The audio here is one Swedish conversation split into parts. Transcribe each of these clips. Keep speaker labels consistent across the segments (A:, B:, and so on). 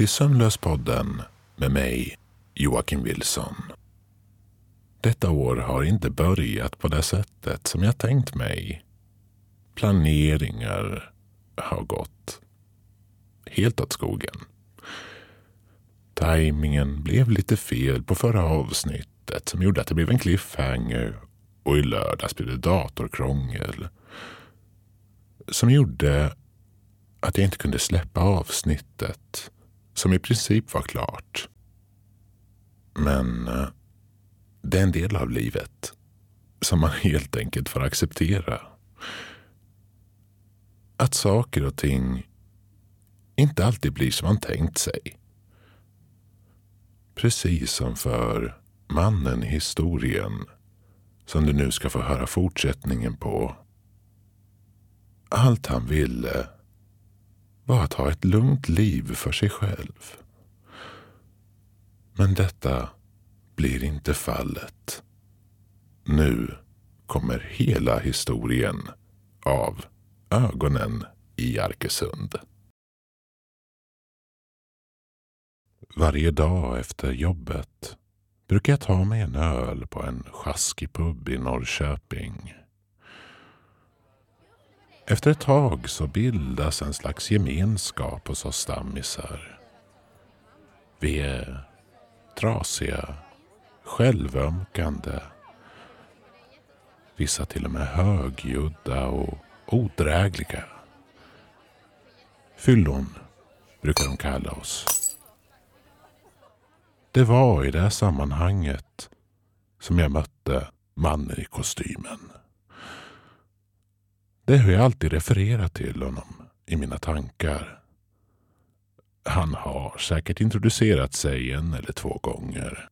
A: Till Sömnlöspodden med mig, Joakim Wilson. Detta år har inte börjat på det sättet som jag tänkt mig. Planeringar har gått helt åt skogen. Timingen blev lite fel på förra avsnittet som gjorde att det blev en cliffhanger och i lördags blev det datorkrångel som gjorde att jag inte kunde släppa avsnittet som i princip var klart. Men eh, det är en del av livet som man helt enkelt får acceptera. Att saker och ting inte alltid blir som man tänkt sig. Precis som för mannen i historien som du nu ska få höra fortsättningen på. Allt han ville var att ha ett lugnt liv för sig själv. Men detta blir inte fallet. Nu kommer hela historien av Ögonen i Arkösund. Varje dag efter jobbet brukar jag ta mig en öl på en sjaskig pub i Norrköping. Efter ett tag så bildas en slags gemenskap hos oss stammisar. Vi är trasiga, självömkande. Vissa till och med högljudda och odrägliga. Fyllon brukar de kalla oss. Det var i det här sammanhanget som jag mötte mannen i kostymen. Det har jag alltid refererat till honom i mina tankar. Han har säkert introducerat sig en eller två gånger.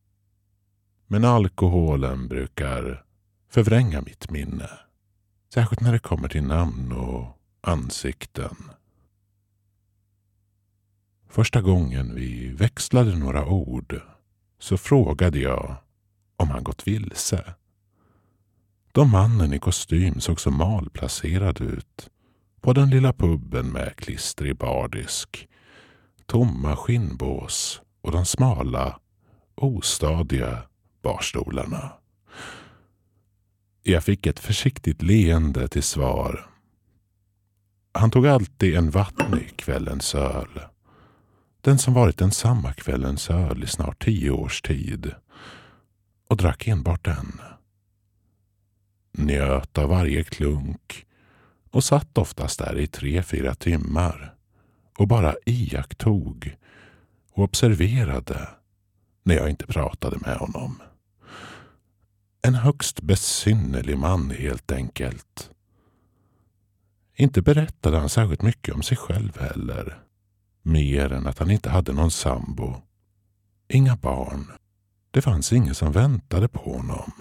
A: Men alkoholen brukar förvränga mitt minne. Särskilt när det kommer till namn och ansikten. Första gången vi växlade några ord så frågade jag om han gått vilse. Då mannen i kostym såg så malplacerad ut på den lilla puben med klistrig bardisk, tomma skinnbås och de smala, ostadiga barstolarna. Jag fick ett försiktigt leende till svar. Han tog alltid en vattnig kvällens öl. Den som varit densamma kvällens öl i snart tio års tid. Och drack enbart den njöt av varje klunk och satt oftast där i tre, fyra timmar och bara iakttog och observerade när jag inte pratade med honom. En högst besynnerlig man helt enkelt. Inte berättade han särskilt mycket om sig själv heller. Mer än att han inte hade någon sambo. Inga barn. Det fanns ingen som väntade på honom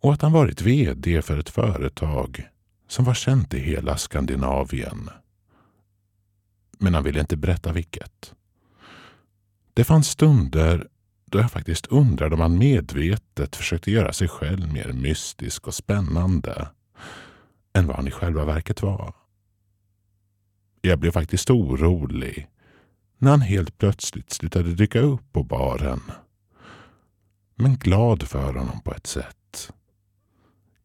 A: och att han varit VD för ett företag som var känt i hela Skandinavien. Men han ville inte berätta vilket. Det fanns stunder då jag faktiskt undrade om han medvetet försökte göra sig själv mer mystisk och spännande än vad han i själva verket var. Jag blev faktiskt orolig när han helt plötsligt slutade dyka upp på baren. Men glad för honom på ett sätt.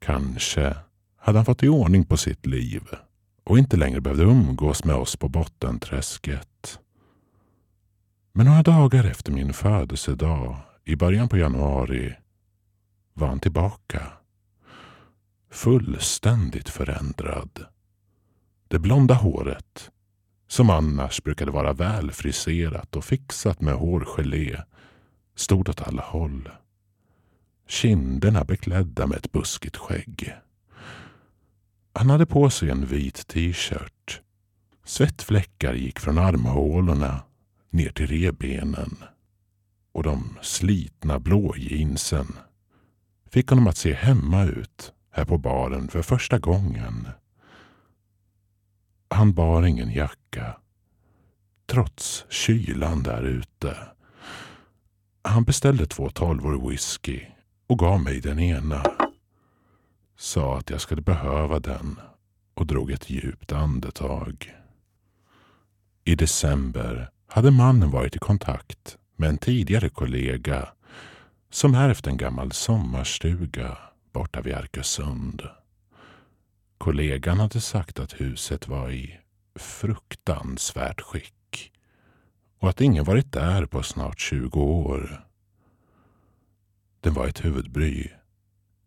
A: Kanske hade han fått i ordning på sitt liv och inte längre behövde umgås med oss på bottenträsket. Men några dagar efter min födelsedag i början på januari var han tillbaka. Fullständigt förändrad. Det blonda håret, som annars brukade vara välfriserat och fixat med hårgelé, stod åt alla håll kinderna beklädda med ett buskigt skägg. Han hade på sig en vit t-shirt. Svettfläckar gick från armhålorna ner till rebenen och de slitna blå jeansen fick honom att se hemma ut här på baren för första gången. Han bar ingen jacka, trots kylan där ute. Han beställde två tolvor whisky och gav mig den ena. Sa att jag skulle behöva den och drog ett djupt andetag. I december hade mannen varit i kontakt med en tidigare kollega som ärvt en gammal sommarstuga borta vid Arkösund. Kollegan hade sagt att huset var i fruktansvärt skick och att ingen varit där på snart 20 år. Det var ett huvudbry.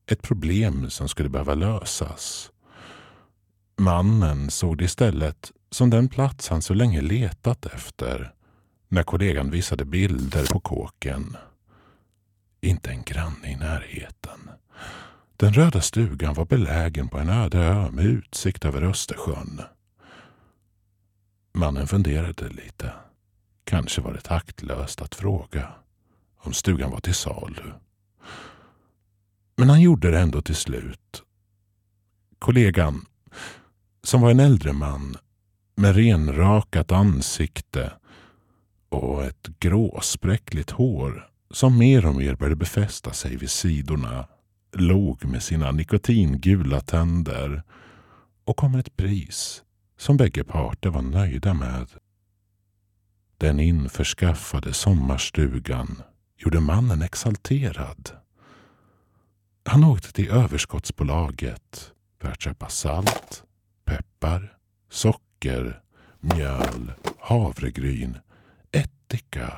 A: Ett problem som skulle behöva lösas. Mannen såg det istället som den plats han så länge letat efter när kollegan visade bilder på kåken. Inte en granne i närheten. Den röda stugan var belägen på en öde ö med utsikt över Östersjön. Mannen funderade lite. Kanske var det taktlöst att fråga om stugan var till salu. Men han gjorde det ändå till slut. Kollegan, som var en äldre man med renrakat ansikte och ett gråspräckligt hår som mer och mer började befästa sig vid sidorna, log med sina nikotingula tänder och kom med ett pris som bägge parter var nöjda med. Den införskaffade sommarstugan gjorde mannen exalterad. Han åkte till överskottsbolaget för att köpa salt, peppar, socker, mjöl, havregryn, ättika,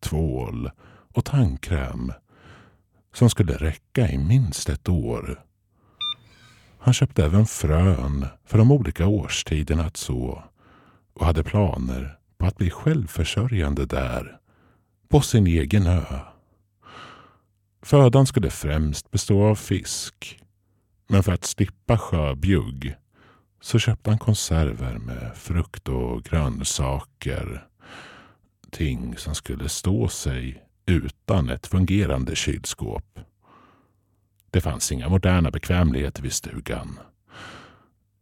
A: tvål och tandkräm som skulle räcka i minst ett år. Han köpte även frön för de olika årstiderna att så och hade planer på att bli självförsörjande där, på sin egen ö. Födan skulle främst bestå av fisk, men för att slippa sjöbjugg så köpte han konserver med frukt och grönsaker. Ting som skulle stå sig utan ett fungerande kylskåp. Det fanns inga moderna bekvämligheter vid stugan.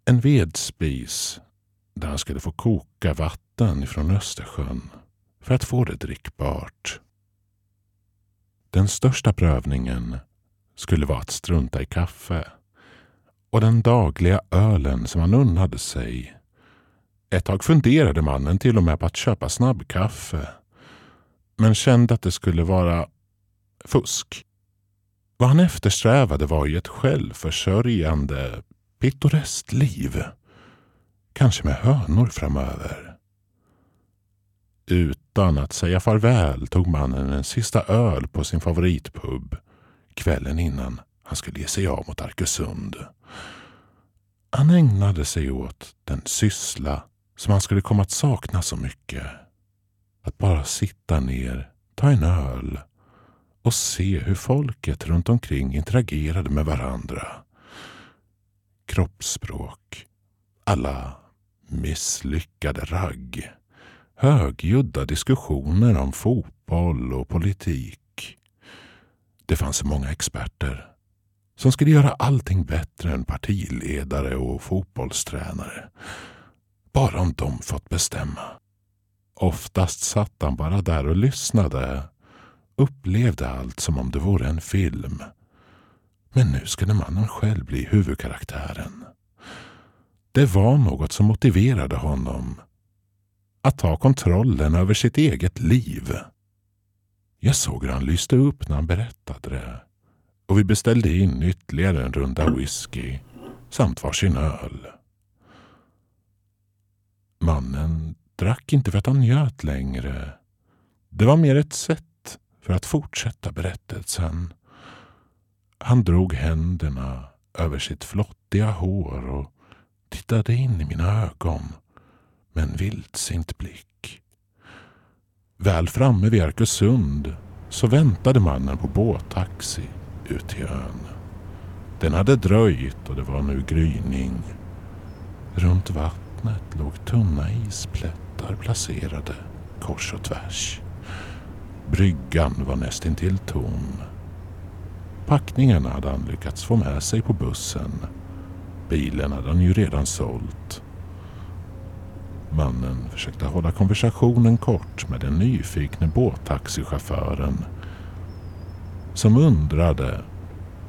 A: En vedspis där han skulle få koka vatten från Östersjön för att få det drickbart. Den största prövningen skulle vara att strunta i kaffe och den dagliga ölen som han unnade sig. Ett tag funderade mannen till och med på att köpa snabbkaffe men kände att det skulle vara fusk. Vad han eftersträvade var ju ett självförsörjande, pittoreskt liv. Kanske med hönor framöver. Utan att säga farväl tog mannen en sista öl på sin favoritpub kvällen innan han skulle ge sig av mot Arkösund. Han ägnade sig åt den syssla som han skulle komma att sakna så mycket. Att bara sitta ner, ta en öl och se hur folket runt omkring interagerade med varandra. Kroppsspråk, alla misslyckade ragg, högljudda diskussioner om fotboll och politik. Det fanns många experter som skulle göra allting bättre än partiledare och fotbollstränare. Bara om de fått bestämma. Oftast satt han bara där och lyssnade. Upplevde allt som om det vore en film. Men nu skulle mannen själv bli huvudkaraktären. Det var något som motiverade honom. Att ta kontrollen över sitt eget liv. Jag såg hur han lyste upp när han berättade det. Och vi beställde in ytterligare en runda whisky samt varsin öl. Mannen drack inte för att han njöt längre. Det var mer ett sätt för att fortsätta berättelsen. Han drog händerna över sitt flottiga hår och tittade in i mina ögon med en vildsint blick. Väl framme vid Arkösund så väntade mannen på båttaxi ut till ön. Den hade dröjt och det var nu gryning. Runt vattnet låg tunna isplättar placerade kors och tvärs. Bryggan var nästintill tom. Packningarna hade han lyckats få med sig på bussen. Bilen hade han ju redan sålt. Mannen försökte hålla konversationen kort med den nyfikne båttaxichauffören som undrade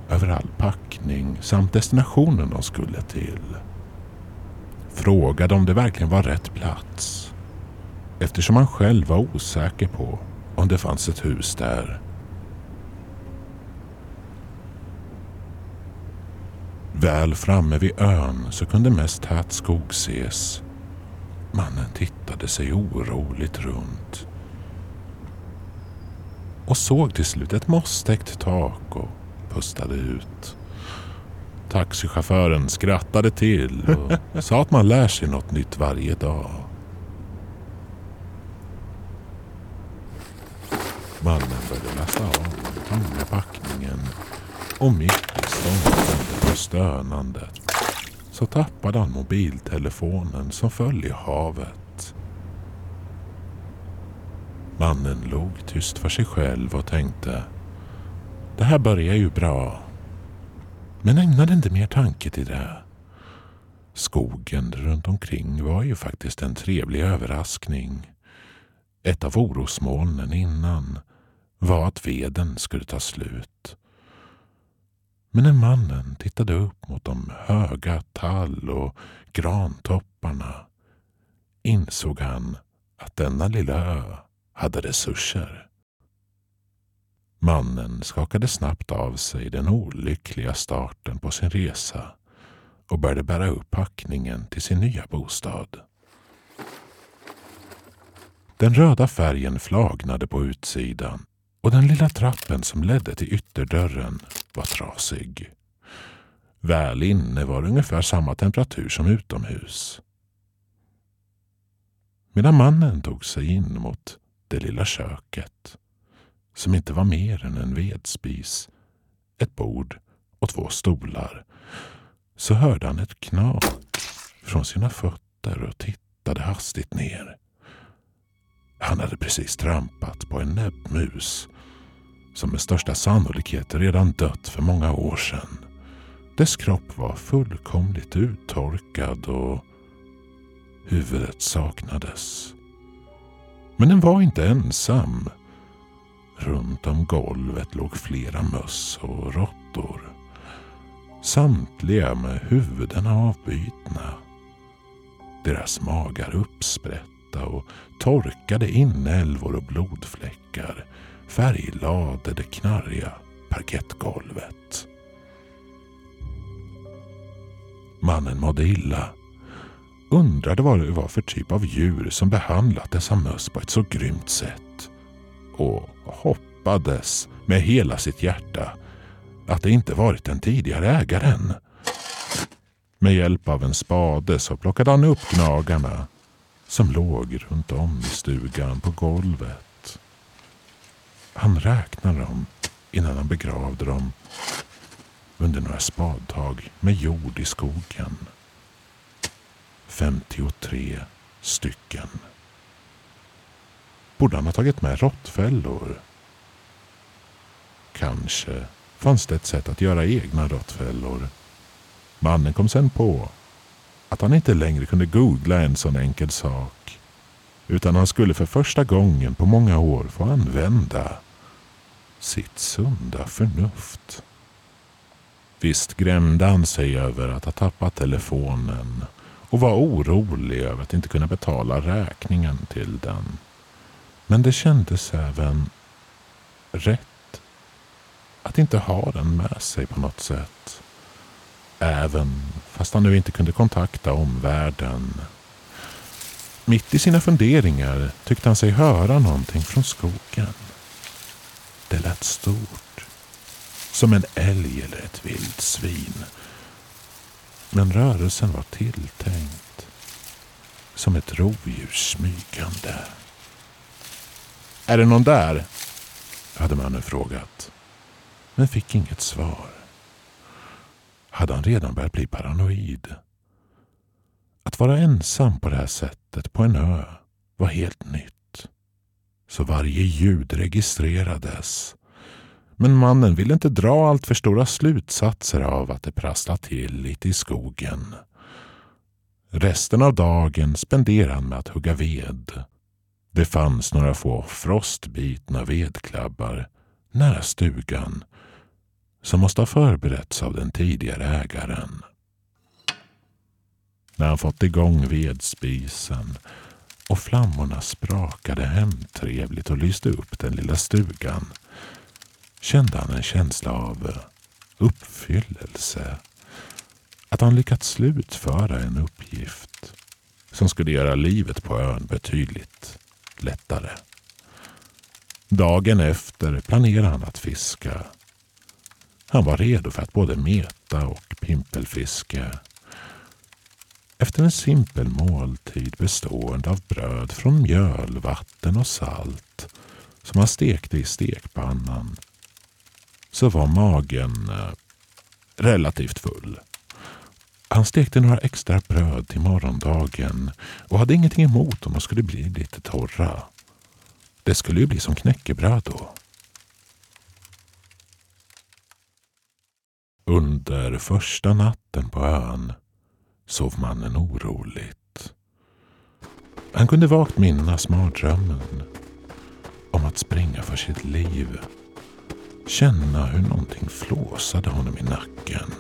A: över all packning samt destinationen de skulle till. Frågade om det verkligen var rätt plats. eftersom han själv var osäker på om det fanns ett hus där. Väl framme vid ön så kunde mest tät skog ses. Mannen tittade sig oroligt runt och såg till slut ett mosstäckt tak och pustade ut. Taxichauffören skrattade till och sa att man lär sig något nytt varje dag. Mannen började lasta av den tunga packningen och mitt i stånkandet och stönandet så tappade han mobiltelefonen som föll i havet. Mannen log tyst för sig själv och tänkte Det här börjar ju bra. Men ägnade inte mer tanke till det. Skogen runt omkring var ju faktiskt en trevlig överraskning. Ett av orosmolnen innan var att veden skulle ta slut. Men när mannen tittade upp mot de höga tall och grantopparna insåg han att denna lilla ö hade resurser. Mannen skakade snabbt av sig den olyckliga starten på sin resa och började bära upp packningen till sin nya bostad. Den röda färgen flagnade på utsidan och den lilla trappen som ledde till ytterdörren var trasig. Väl inne var det ungefär samma temperatur som utomhus. Medan mannen tog sig in mot det lilla köket som inte var mer än en vedspis, ett bord och två stolar så hörde han ett knak från sina fötter och tittade hastigt ner. Han hade precis trampat på en näbbmus som med största sannolikhet redan dött för många år sedan. Dess kropp var fullkomligt uttorkad och huvudet saknades. Men den var inte ensam. Runt om golvet låg flera möss och råttor. Samtliga med huvudena avbytna. Deras magar uppsprätta och torkade inälvor och blodfläckar färglade det knarriga parkettgolvet. Mannen mådde illa. Undrade vad det var för typ av djur som behandlat dessa möss på ett så grymt sätt. Och hoppades med hela sitt hjärta att det inte varit den tidigare ägaren. Med hjälp av en spade så plockade han upp gnagarna som låg runt om i stugan på golvet. Han räknade dem innan han begravde dem under några spadtag med jord i skogen. 53 stycken. Borde han ha tagit med råttfällor? Kanske fanns det ett sätt att göra egna råttfällor. Mannen kom sen på att han inte längre kunde googla en sån enkel sak. Utan han skulle för första gången på många år få använda sitt sunda förnuft. Visst grämde han sig över att ha tappat telefonen och var orolig över att inte kunna betala räkningen till den. Men det kändes även rätt att inte ha den med sig på något sätt. Även fast han nu inte kunde kontakta omvärlden. Mitt i sina funderingar tyckte han sig höra någonting från skogen. Det lät stort. Som en älg eller ett vildsvin. Men rörelsen var tilltänkt. Som ett rovdjur smygande. Är det någon där? hade mannen frågat. Men fick inget svar. Hade han redan börjat bli paranoid? Att vara ensam på det här sättet på en ö var helt nytt så varje ljud registrerades. Men mannen ville inte dra allt för stora slutsatser av att det prasslade till lite i skogen. Resten av dagen spenderade han med att hugga ved. Det fanns några få frostbitna vedklabbar nära stugan som måste ha förberetts av den tidigare ägaren. När han fått igång vedspisen och flammorna sprakade hemtrevligt och lyste upp den lilla stugan kände han en känsla av uppfyllelse. Att han lyckats slutföra en uppgift som skulle göra livet på ön betydligt lättare. Dagen efter planerade han att fiska. Han var redo för att både meta och pimpelfiska. Efter en simpel måltid bestående av bröd från mjöl, vatten och salt som han stekte i stekpannan så var magen eh, relativt full. Han stekte några extra bröd till morgondagen och hade ingenting emot om de skulle bli lite torra. Det skulle ju bli som knäckebröd då. Under första natten på ön sov mannen oroligt. Han kunde vagt minnas mardrömmen om att springa för sitt liv. Känna hur någonting flåsade honom i nacken.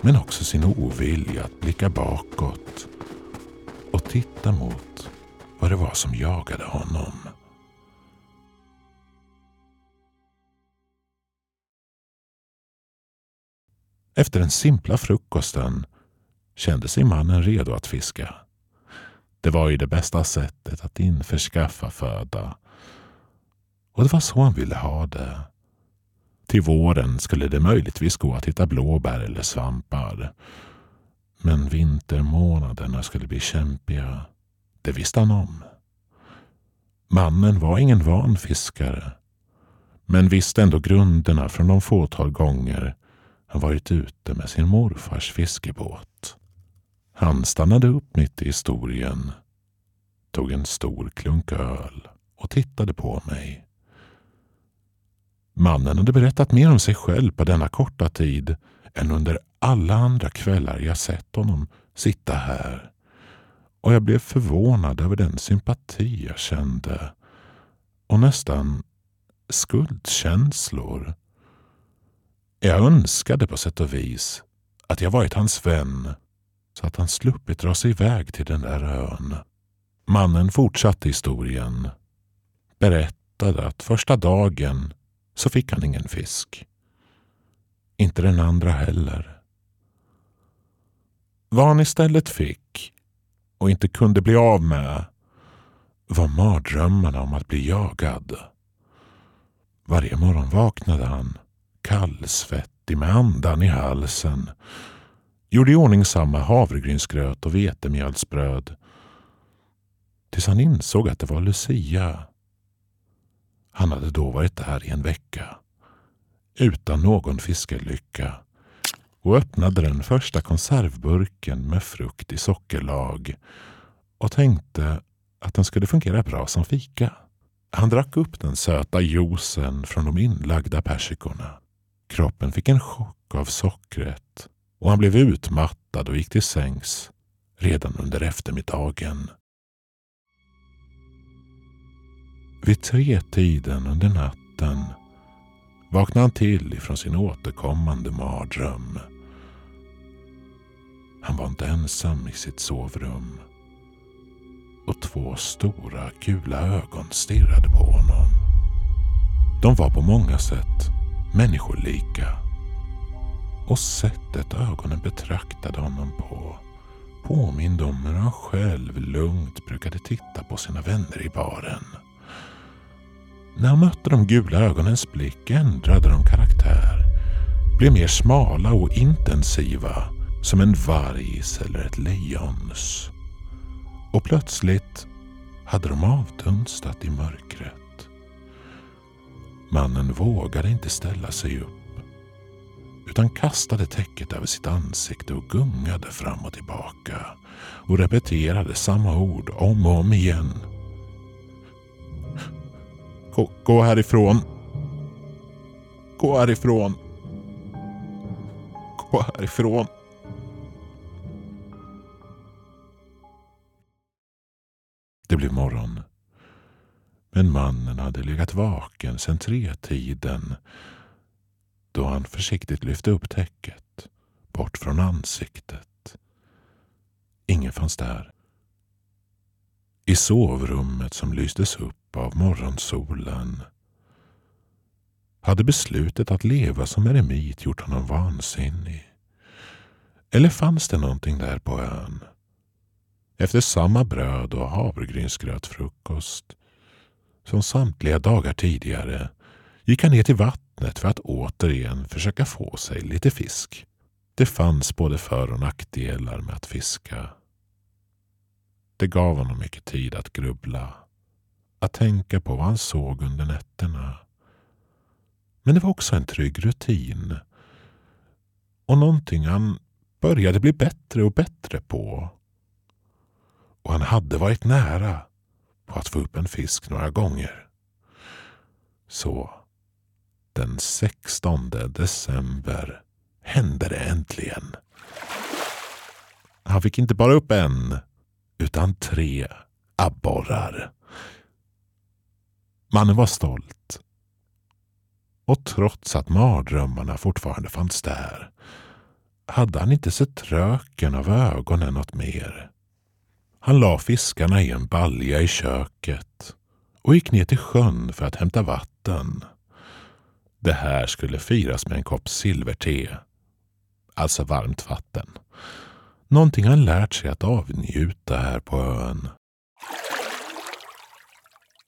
A: Men också sin ovilja att blicka bakåt och titta mot vad det var som jagade honom. Efter den simpla frukosten kände sig mannen redo att fiska. Det var ju det bästa sättet att införskaffa föda. Och det var så han ville ha det. Till våren skulle det möjligtvis gå att hitta blåbär eller svampar. Men vintermånaderna skulle bli kämpiga. Det visste han om. Mannen var ingen van fiskare. Men visste ändå grunderna från de fåtal gånger han varit ute med sin morfars fiskebåt. Han stannade upp mitt i historien, tog en stor klunk öl och tittade på mig. Mannen hade berättat mer om sig själv på denna korta tid än under alla andra kvällar jag sett honom sitta här. Och jag blev förvånad över den sympati jag kände och nästan skuldkänslor. Jag önskade på sätt och vis att jag varit hans vän så att han sluppit dra sig iväg till den där ön. Mannen fortsatte historien. Berättade att första dagen så fick han ingen fisk. Inte den andra heller. Vad han istället fick och inte kunde bli av med var mardrömmarna om att bli jagad. Varje morgon vaknade han kallsvettig med andan i halsen. Gjorde i ordning samma havregrynsgröt och vetemjölsbröd. Tills han insåg att det var Lucia. Han hade då varit där i en vecka. Utan någon fiskelycka och öppnade den första konservburken med frukt i sockerlag och tänkte att den skulle fungera bra som fika. Han drack upp den söta juicen från de inlagda persikorna. Kroppen fick en chock av sockret och han blev utmattad och gick till sängs redan under eftermiddagen. Vid tretiden under natten vaknade han till ifrån sin återkommande mardröm. Han var inte ensam i sitt sovrum och två stora gula ögon stirrade på honom. De var på många sätt människolika och sättet ögonen betraktade honom på påminde om hur han själv lugnt brukade titta på sina vänner i baren. När han mötte de gula ögonens blick ändrade de karaktär, blev mer smala och intensiva som en vargs eller ett lejons. Och plötsligt hade de avdunstat i mörkret. Mannen vågade inte ställa sig upp utan kastade täcket över sitt ansikte och gungade fram och tillbaka och repeterade samma ord om och om igen. Gå, gå härifrån. Gå härifrån. Gå härifrån. Det blev morgon. Men mannen hade legat vaken sedan tretiden då han försiktigt lyfte upp täcket bort från ansiktet. Ingen fanns där. I sovrummet som lystes upp av morgonsolen. Hade beslutet att leva som eremit gjort honom vansinnig? Eller fanns det någonting där på ön? Efter samma bröd och havregrynsgrötfrukost som samtliga dagar tidigare gick han ner till vattnet för att återigen försöka få sig lite fisk. Det fanns både för och nackdelar med att fiska. Det gav honom mycket tid att grubbla. Att tänka på vad han såg under nätterna. Men det var också en trygg rutin. Och någonting han började bli bättre och bättre på. Och han hade varit nära på att få upp en fisk några gånger. Så den 16 december hände det äntligen. Han fick inte bara upp en, utan tre abborrar. Mannen var stolt. Och trots att mardrömmarna fortfarande fanns där hade han inte sett röken av ögonen något mer. Han la fiskarna i en balja i köket och gick ner till sjön för att hämta vatten. Det här skulle firas med en kopp silverte, alltså varmt vatten. Någonting han lärt sig att avnjuta här på ön.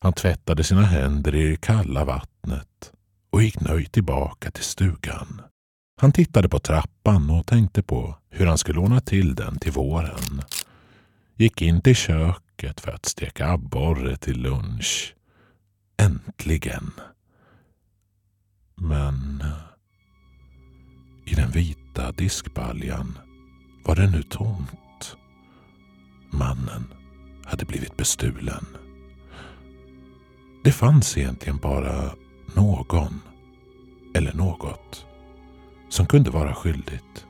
A: Han tvättade sina händer i det kalla vattnet och gick nöjt tillbaka till stugan. Han tittade på trappan och tänkte på hur han skulle ordna till den till våren. Gick in till köket för att steka abborre till lunch. Äntligen! Men i den vita diskbaljan var det nu tomt. Mannen hade blivit bestulen. Det fanns egentligen bara någon eller något som kunde vara skyldigt.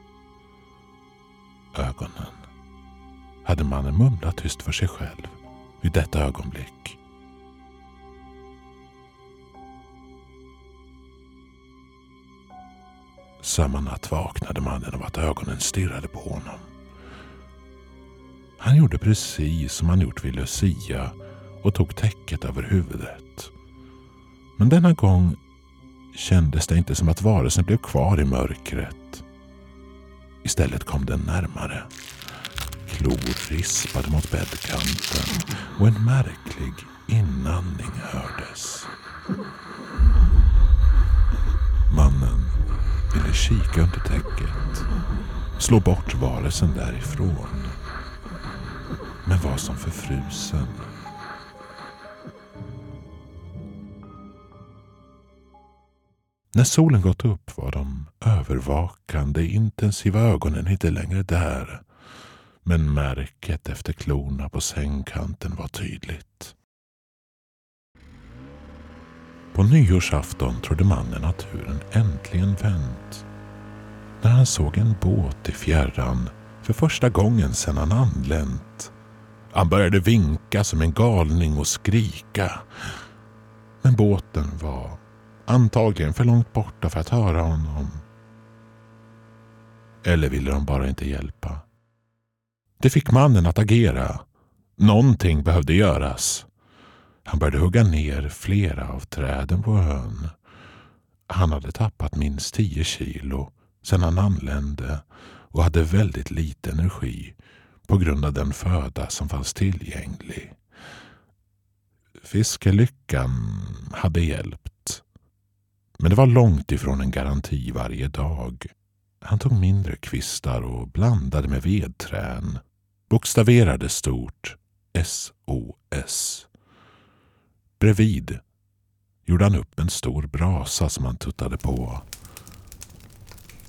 A: Ögonen hade mannen mumlat tyst för sig själv vid detta ögonblick. Samma natt vaknade mannen av att ögonen stirrade på honom. Han gjorde precis som han gjort vid Lucia och tog täcket över huvudet. Men denna gång kändes det inte som att varelsen blev kvar i mörkret. Istället kom den närmare. Klor rispade mot bäddkanten och en märklig inandning hördes. Mannen ville kika under täcket. Slå bort varelsen därifrån. Men var som förfrusen. När solen gått upp var de övervakande intensiva ögonen inte längre där. Men märket efter klorna på sängkanten var tydligt. På nyårsafton trodde mannen att turen äntligen vänt. När han såg en båt i fjärran för första gången sedan han anlänt. Han började vinka som en galning och skrika. Men båten var antagligen för långt borta för att höra honom. Eller ville de bara inte hjälpa? Det fick mannen att agera. Någonting behövde göras. Han började hugga ner flera av träden på ön. Han hade tappat minst tio kilo sedan han anlände och hade väldigt lite energi på grund av den föda som fanns tillgänglig. Fiskelyckan hade hjälpt. Men det var långt ifrån en garanti varje dag. Han tog mindre kvistar och blandade med vedträn. Bokstaverade stort SOS. Bredvid gjorde han upp en stor brasa som han tuttade på.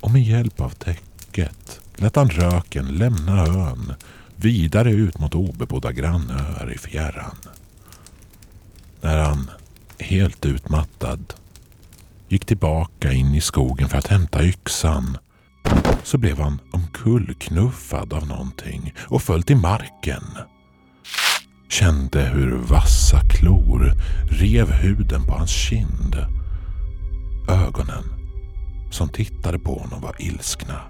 A: Och med hjälp av täcket lät han röken lämna ön vidare ut mot obebodda grannöar i fjärran. När han, helt utmattad, gick tillbaka in i skogen för att hämta yxan så blev han omkullknuffad av någonting och föll till marken kände hur vassa klor rev huden på hans kind. Ögonen som tittade på honom var ilskna.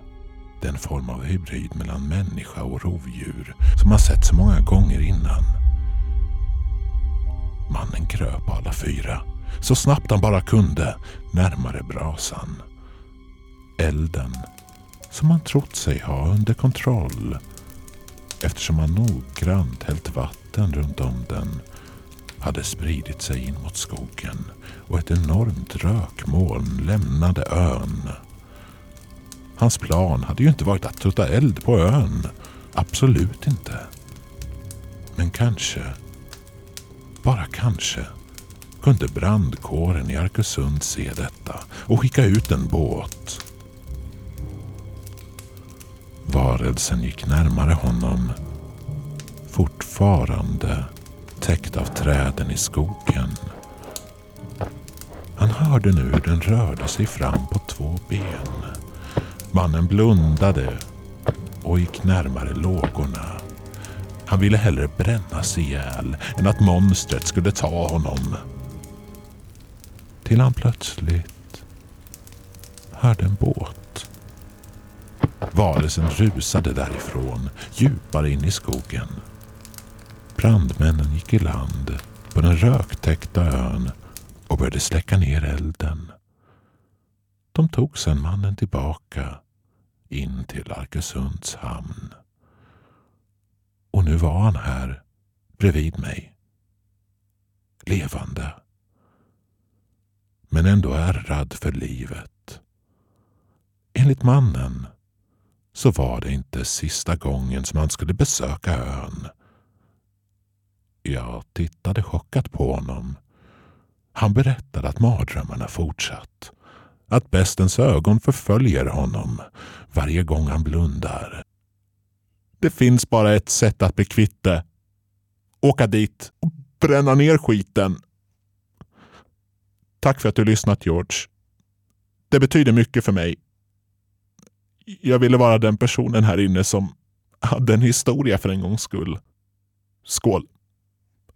A: Den form av hybrid mellan människa och rovdjur som han sett så många gånger innan. Mannen kröp på alla fyra, så snabbt han bara kunde, närmare brasan. Elden, som han trott sig ha under kontroll eftersom han noggrant hällt vatten runt om den hade spridit sig in mot skogen och ett enormt rökmoln lämnade ön. Hans plan hade ju inte varit att tutta eld på ön. Absolut inte. Men kanske, bara kanske, kunde brandkåren i Arkösund se detta och skicka ut en båt. Varelsen gick närmare honom. Fortfarande täckt av träden i skogen. Han hörde nu hur den rörde sig fram på två ben. Mannen blundade och gick närmare lågorna. Han ville hellre brännas ihjäl än att monstret skulle ta honom. Till han plötsligt hörde en båt. Varelsen rusade därifrån, djupare in i skogen. Brandmännen gick i land på den röktäckta ön och började släcka ner elden. De tog sedan mannen tillbaka in till Arkösunds hamn. Och nu var han här bredvid mig. Levande. Men ändå ärrad för livet. Enligt mannen så var det inte sista gången som han skulle besöka ön. Jag tittade chockat på honom. Han berättade att mardrömmarna fortsatt. Att bestens ögon förföljer honom varje gång han blundar. Det finns bara ett sätt att bli kvitt det. Åka dit och bränna ner skiten. Tack för att du lyssnat George. Det betyder mycket för mig. Jag ville vara den personen här inne som hade en historia för en gångs skull. Skål!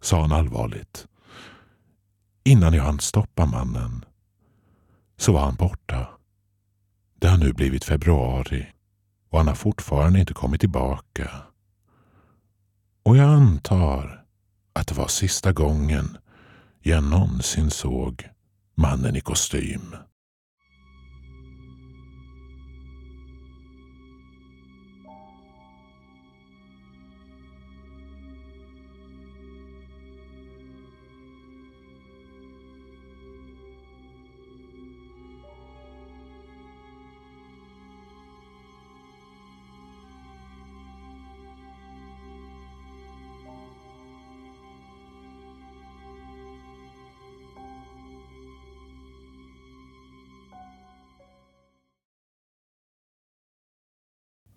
A: Sa han allvarligt. Innan jag hann stoppa mannen så var han borta. Det har nu blivit februari och han har fortfarande inte kommit tillbaka. Och jag antar att det var sista gången jag någonsin såg mannen i kostym.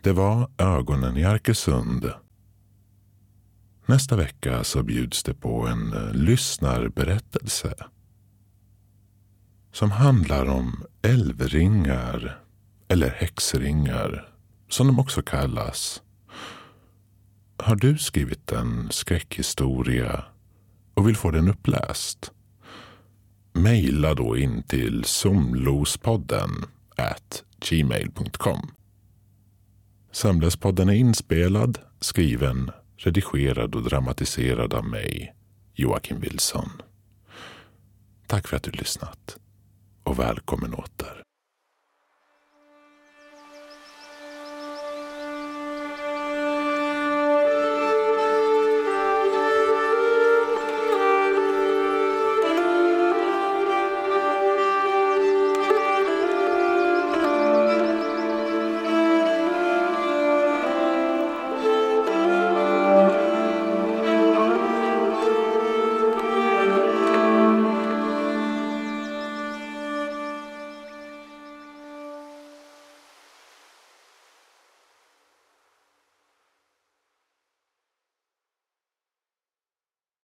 A: Det var Ögonen i Arkösund. Nästa vecka så bjuds det på en eh, lyssnarberättelse. Som handlar om älvringar, eller häxringar, som de också kallas. Har du skrivit en skräckhistoria och vill få den uppläst? Mejla då in till somlospodden at gmail.com. Samlespodden är inspelad, skriven, redigerad och dramatiserad av mig, Joakim Wilson. Tack för att du lyssnat och välkommen åter.